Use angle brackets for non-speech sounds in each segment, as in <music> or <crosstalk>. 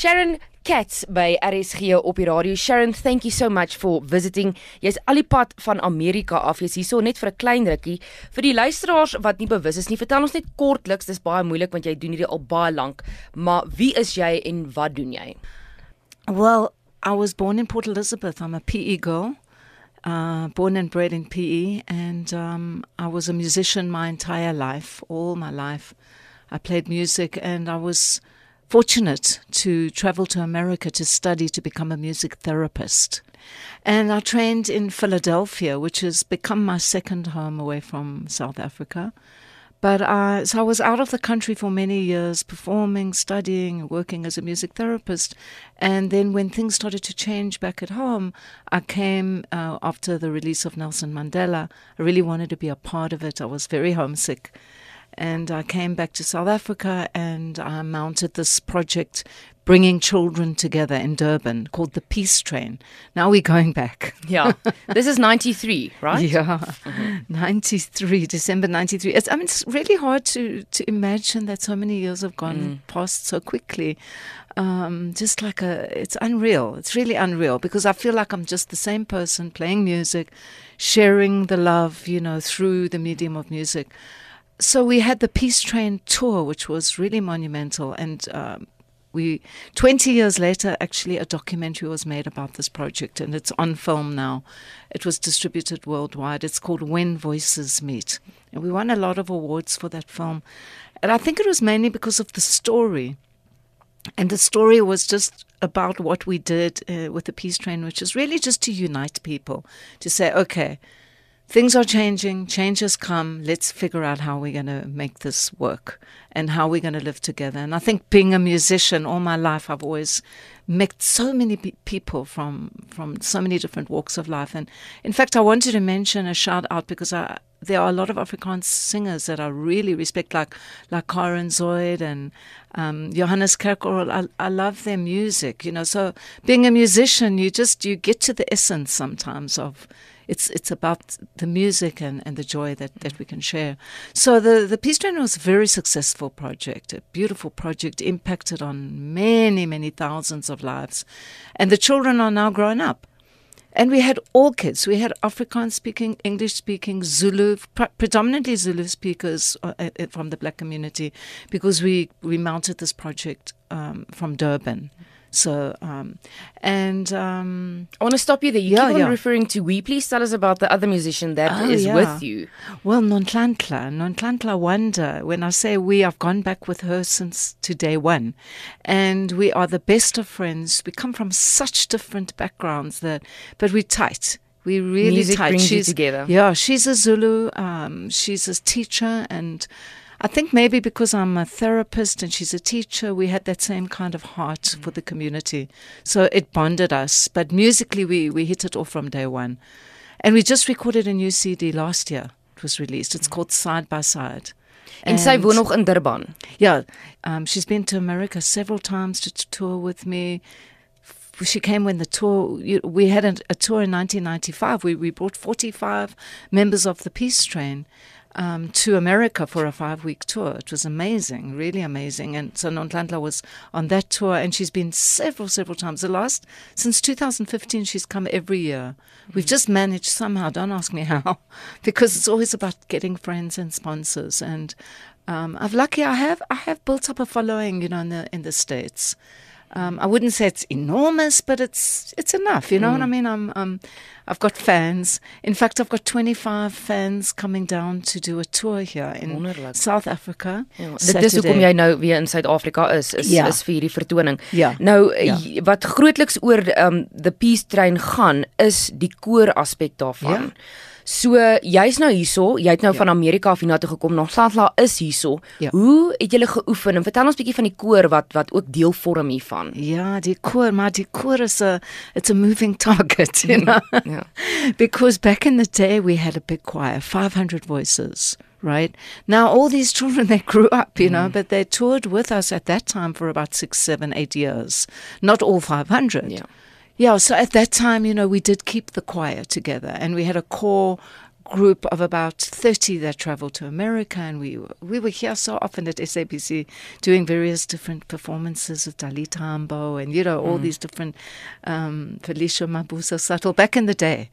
Sharon Katz by RSG op die radio. Sharon, thank you so much for visiting. Jy's al die pad van Amerika af. Jy's hierso net vir 'n klein rukkie. Vir die luisteraars wat nie bewus is nie, vertel ons net kortliks. Dis baie moeilik want jy doen hierdie al baie lank. Maar wie is jy en wat doen jy? Well, I was born in Port Elizabeth. I'm a PE girl. Uh, born and bred in PE, and um, I was a musician my entire life, all my life. I played music, and I was fortunate to travel to America to study to become a music therapist. And I trained in Philadelphia, which has become my second home away from South Africa. But uh, so I was out of the country for many years, performing, studying, working as a music therapist. And then when things started to change back at home, I came uh, after the release of Nelson Mandela. I really wanted to be a part of it. I was very homesick. And I came back to South Africa and I mounted this project bringing children together in Durban called the Peace Train. Now we're going back. Yeah. <laughs> this is 93, right? Yeah. 93, December 93. It's, I mean, it's really hard to, to imagine that so many years have gone mm. past so quickly. Um, just like a, it's unreal. It's really unreal because I feel like I'm just the same person playing music, sharing the love, you know, through the medium of music so we had the Peace Train tour, which was really monumental, and um, we 20 years later actually a documentary was made about this project and it's on film now. It was distributed worldwide. It's called when voices meet. And we won a lot of awards for that film. And i think it was mainly because of the story. And the story was just about what we did uh, with the peace train which is really just to unite people to say okay things are changing, change has come. Let's figure out how we're going to make this work and how we're going to live together. And I think being a musician all my life, I've always met so many pe- people from from so many different walks of life. And in fact, I wanted to mention a shout out because I, there are a lot of Afrikaans singers that I really respect, like like Karen Zoid and um, Johannes Kerkorrel. I, I love their music, you know. So being a musician, you just you get to the essence sometimes of it's it's about the music and, and the joy that, that we can share. So the, the Peace Train was a very successful project, a beautiful project, impacted on many, many thousands of lives. And the children are now grown up. And we had all kids. We had Afrikaans speaking, English speaking, Zulu, predominantly Zulu speakers uh, uh, from the black community, because we, we mounted this project um, from Durban. So, um, and um, I want to stop you there. You yeah, keep on yeah. referring to we. Please tell us about the other musician that oh, is yeah. with you. Well, Nonhlanhla, Nonhlanhla Wonder. When I say we, I've gone back with her since to day one, and we are the best of friends. We come from such different backgrounds that, but we're tight. We really Music tight. Brings she's, you together. Yeah, she's a Zulu. Um, she's a teacher and I think maybe because I'm a therapist and she's a teacher, we had that same kind of heart mm. for the community. So it bonded us. But musically, we, we hit it off from day one. And we just recorded a new CD last year. It was released. It's mm. called Side by Side. And sy woon nog in Durban. Yeah, um, she's been to America several times to, to tour with me. She came when the tour, we had a, a tour in 1995. We, we brought 45 members of the Peace Train um, to America for a five week tour. It was amazing, really amazing. And so Nonhlanhla was on that tour, and she's been several, several times. The last, since 2015, she's come every year. Mm-hmm. We've just managed somehow, don't ask me how, <laughs> because it's always about getting friends and sponsors. And um, I've lucky I have I have built up a following, you know, in the in the states. Um, I wouldn't say it's enormous, but it's it's enough. You know mm. what I mean? I'm, um, I've got fans. In fact, I've got 25 fans coming down to do a tour here in Wonderlik. South Africa. Ja, dit is hoekom jy nou weer in Suid-Afrika is, is ja. is vir hierdie vertoning. Ja. Nou ja. wat grootliks oor um, the Peace Train gaan is die koor aspek daarvan. Ja. So jy's nou hierso, jy het nou ja. van Amerika af hiernatoe gekom, nog Santla is hierso. Ja. Hoe het julle geoefen? En vertel ons 'n bietjie van die koor wat wat ook deel vorm hiervan. Ja, die koor, maar die koor is a it's a moving target, you know. ja. <laughs> Because back in the day we had a big choir, 500 voices. Right now, all these children <laughs> they grew up, you mm. know, but they toured with us at that time for about six, seven, eight years. Not all 500. Yeah. Yeah, so at that time, you know, we did keep the choir together and we had a core group of about 30 that traveled to America, and we we were here so often at SABC doing various different performances with Dali Tambo and you know all mm. these different um, Felicia Mabuza Suttle back in the day,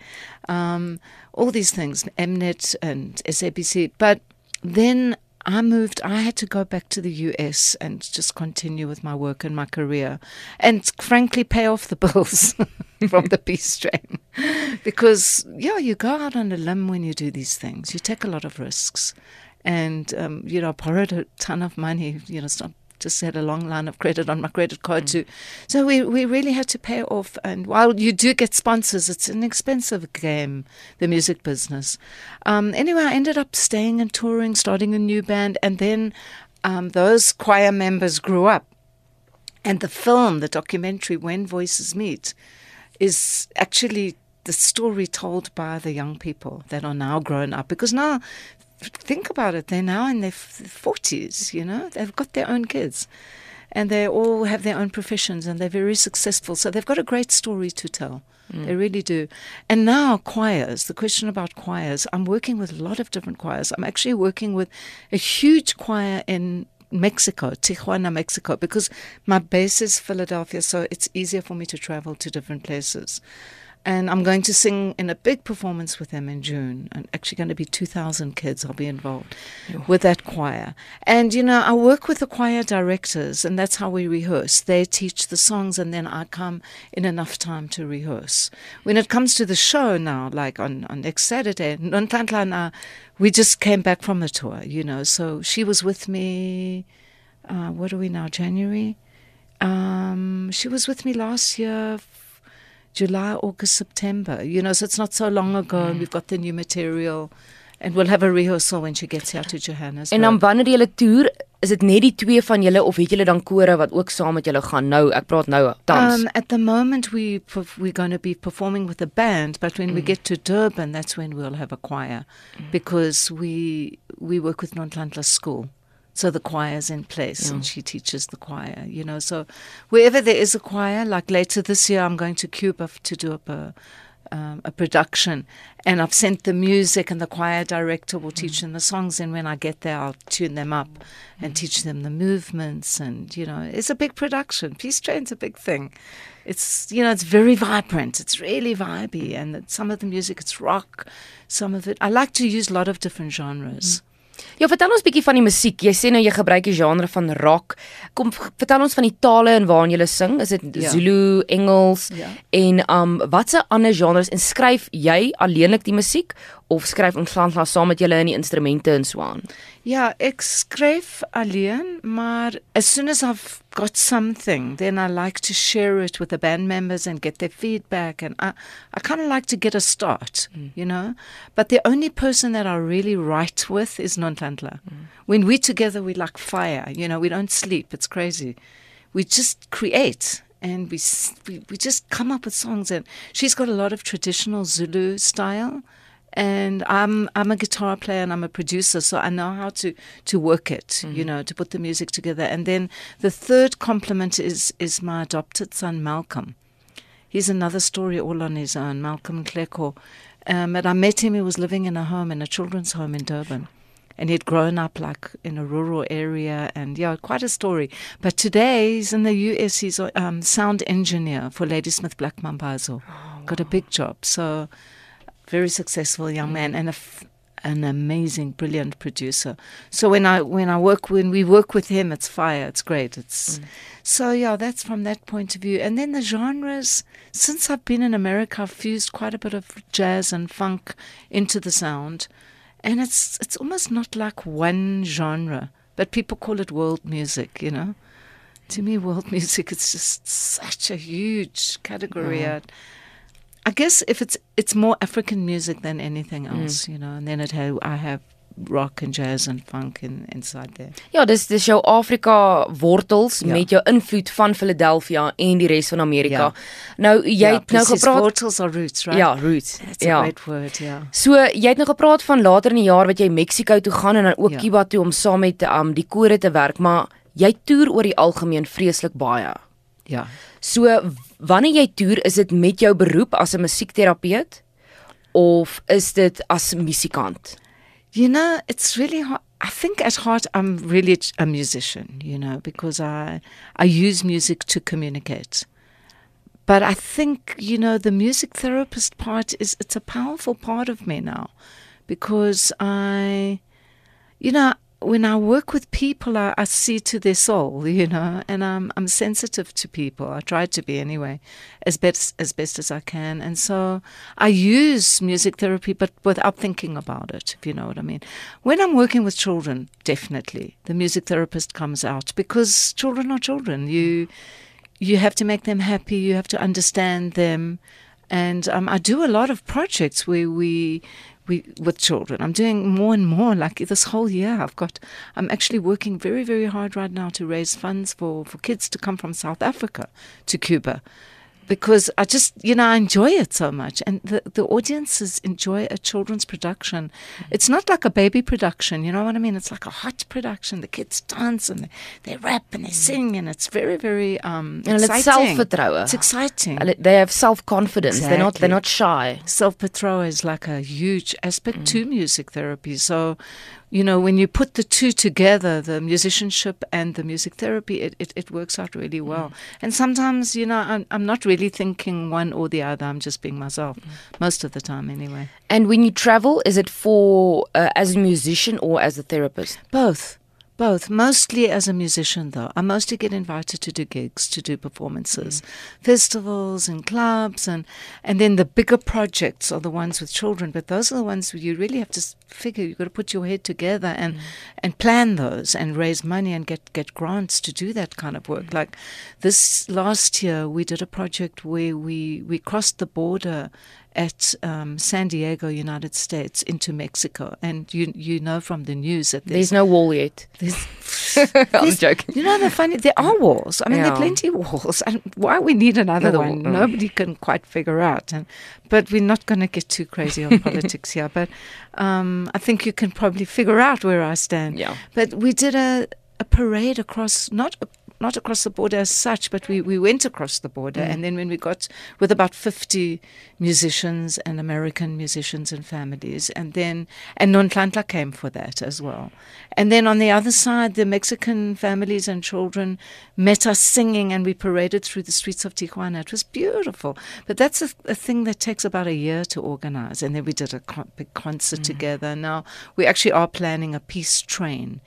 um, all these things, Mnet and SABC. But then I moved, I had to go back to the US and just continue with my work and my career and frankly pay off the bills <laughs> from the peace train. because, yeah, you go out on a limb when you do these things, you take a lot of risks. And, um, you know, borrowed a ton of money, you know, just had a long line of credit on my credit card mm. too. So we, we really had to pay off. And while you do get sponsors, it's an expensive game, the music business. Um, anyway, I ended up staying and touring, starting a new band. And then um, those choir members grew up. And the film, the documentary, When Voices Meet, is actually the story told by the young people that are now grown up because now think about it, they're now in their 40s, you know, they've got their own kids and they all have their own professions and they're very successful. So they've got a great story to tell. Mm. They really do. And now, choirs, the question about choirs, I'm working with a lot of different choirs. I'm actually working with a huge choir in Mexico, Tijuana, Mexico, because my base is Philadelphia, so it's easier for me to travel to different places and I'm going to sing in a big performance with them in June. And actually, going to be 2,000 kids. I'll be involved with that choir. And you know, I work with the choir directors, and that's how we rehearse. They teach the songs, and then I come in enough time to rehearse. When it comes to the show now, like on, on next Saturday, Nonhlanhla, we just came back from the tour, you know. So she was with me. Uh, what are we now? January. Um, she was with me last year July, August, September. You know, so it's not so long ago, mm. and we've got the new material. And we'll have a rehearsal when she gets here to Johannesburg. En dan wanneer jy toer, is dit net die twee van julle of het julle dan kore wat ook saam met julle gaan nou? Ek praat nou tans. Um at the moment we we're going to be performing with a band, but when mm. we get to Durban, that's when we'll have a choir mm. because we we work with Nonhlanhla School. So the choir's in place yeah. and she teaches the choir, you know. So wherever there is a choir, like later this year, I'm going to Cuba to do up a, um, a production, and I've sent the music, and the choir director will teach mm. them the songs. And when I get there, I'll tune them up mm. and teach them the movements. And you know, it's a big production. Peace Train's a big thing. It's you know, it's very vibrant. It's really vibey, and some of the music, it's rock. Some of it, I like to use a lot of different genres. Mm. Ja, vertel ons bietjie van die musiek. Jy sê nou jy gebruik die genre van rock. Kom vertel ons van die tale en waarin jy sing. Is dit ja. Zulu, Engels ja. en um watse ander genres en skryf jy alleenlik die musiek of skryf Nonhlanhla saam met julle in die instrumente en so aan? Ja, ek skryf alleen, maar as soon as I've got something, then I like to share it with the band members and get their feedback and I I kind of like to get a start, mm. you know? But the only person that I really write with is Nonhlanhla. Mm. When we're together we like fire, you know, we don't sleep, it's crazy. We just create and we, we we just come up with songs and she's got a lot of traditional Zulu style and I'm I'm a guitar player and I'm a producer, so I know how to to work it, mm-hmm. you know, to put the music together. And then the third complement is is my adopted son Malcolm. He's another story all on his own, Malcolm Kleko. Um, and I met him. He was living in a home, in a children's home in Durban and he'd grown up like in a rural area and yeah quite a story but today he's in the US he's a um, sound engineer for Ladysmith Black Mambazo oh, wow. got a big job so very successful young man and a f- an amazing, brilliant producer. So when I when I work when we work with him, it's fire. It's great. It's mm. so yeah. That's from that point of view. And then the genres. Since I've been in America, I've fused quite a bit of jazz and funk into the sound, and it's it's almost not like one genre, but people call it world music. You know, to me, world <laughs> music it's just such a huge category. Mm. I guess if it's it's more African music than anything mm. else, mm. you know, and then it have, I have rock and jazz and funk in, inside there. Ja, dis dis jou Afrika wortels ja. met jou invloed van Philadelphia en die res van Amerika. Ja. Nou jy ja, het nou gepraat wortels or roots, right? Ja, roots. That's ja. a great word, ja. So jy het nou gepraat van later in die jaar wat jy Mexico toe gaan en dan ook ja. Cuba toe om saam met um die kore te werk, maar jy toer oor die algemeen vreeslik baie. Ja. So wanneer jy toer, is dit met jou beroep as 'n musiekterapeut of is dit as musikant? You know, it's really hard. I think at heart I'm really a musician, you know, because I I use music to communicate. But I think, you know, the music therapist part is it's a powerful part of me now because I you know, when I work with people, I, I, see to their soul, <laughs> you know, and I'm I'm sensitive to people. I try to be anyway, as best as best as I can. And so I use music therapy, but without thinking about it, if you know what I mean. When I'm working with children, definitely the music therapist comes out because children are children. You you have to make them happy. You have to understand them. And um, I do a lot of projects where we we with children. I'm doing more and more. Like this whole year, I've got. I'm actually working very, very hard right now to raise funds for for kids to come from South Africa to Cuba because I just, you know, I enjoy it so much. And the, the audiences enjoy a children's production. It's not like a baby production, you know what I mean? It's like a hot production. The kids dance and they, they rap and they sing, and it's very, very um, and exciting. It's It's exciting. They have self confidence. Exactly. They're not they're not shy. Self is like a huge aspect mm. to music therapy. So you know, when you put the two together, the musicianship and the music therapy, it, it, it works out really well. Mm. And sometimes, you know, I'm, I'm not really thinking one or the other. I'm just being myself, mm. most of the time anyway. And when you travel, is it for uh, as a musician or as a therapist? Both. Both, mostly as a musician though. I mostly get invited to do gigs, to do performances, mm. festivals and clubs and and then the bigger projects are the ones with children, but those are the ones where you really have to figure you've got to put your head together and mm. and plan those and raise money and get get grants to do that kind of work. Mm. Like this last year we did a project where we we crossed the border at um, San Diego, United States, into Mexico. And you you know from the news that there's, there's no wall yet. <laughs> <laughs> I'm joking. You know, the funny there are walls. I mean, yeah. there are plenty of walls. <laughs> And why we need another, another one, wall. Mm. nobody can quite figure out. And but we're not going to get too crazy on politics here. But um, I think you can probably figure out where I stand. Yeah. But we did a a parade across not a not across the border as such, but we, we went across the border. Mm. And then when we got with about 50 musicians and American musicians and families, and then, and Nonhlanhla came for that as well. And then on the other side, the Mexican families and children met us singing and we paraded through the streets of Tijuana. It was beautiful. But that's a, a thing that takes about a year to organize. And then we did a co- big concert mm. together. Now we actually are planning a peace train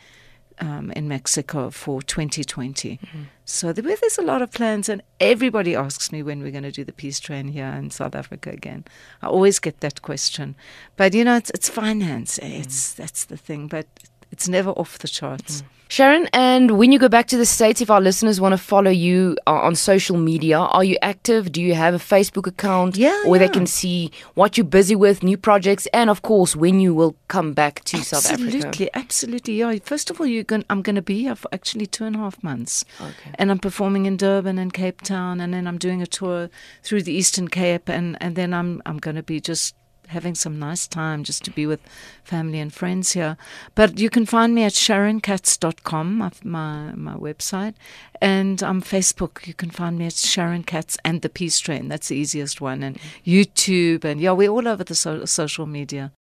um, in Mexico for 2020. Mm-hmm. So there, there's a lot of plans, and everybody asks me when we're going to do the peace train here in South Africa again. I always get that question, but you know, it's, it's finance. Mm-hmm. It's that's the thing, but it's never off the charts. Mm-hmm. Sharon, and when you go back to the States, if our listeners want to follow you uh, on social media, are you active? Do you have a Facebook account? Yeah. Where yeah. they can see what you're busy with, new projects, and of course, when you will come back to absolutely, South Africa? Absolutely, absolutely. Yeah. First of all, you're going, I'm going to be here for actually two and a half months. Okay. And I'm performing in Durban and Cape Town, and then I'm doing a tour through the Eastern Cape, and, and then I'm, I'm going to be just having some nice time just to be with family and friends here. But you can find me at sharonkatz.com, my, my, my website, and on Facebook, you can find me at Sharon Katz and the Peace Train. That's the easiest one. And mm-hmm. YouTube, and yeah, we're all over the so- social media.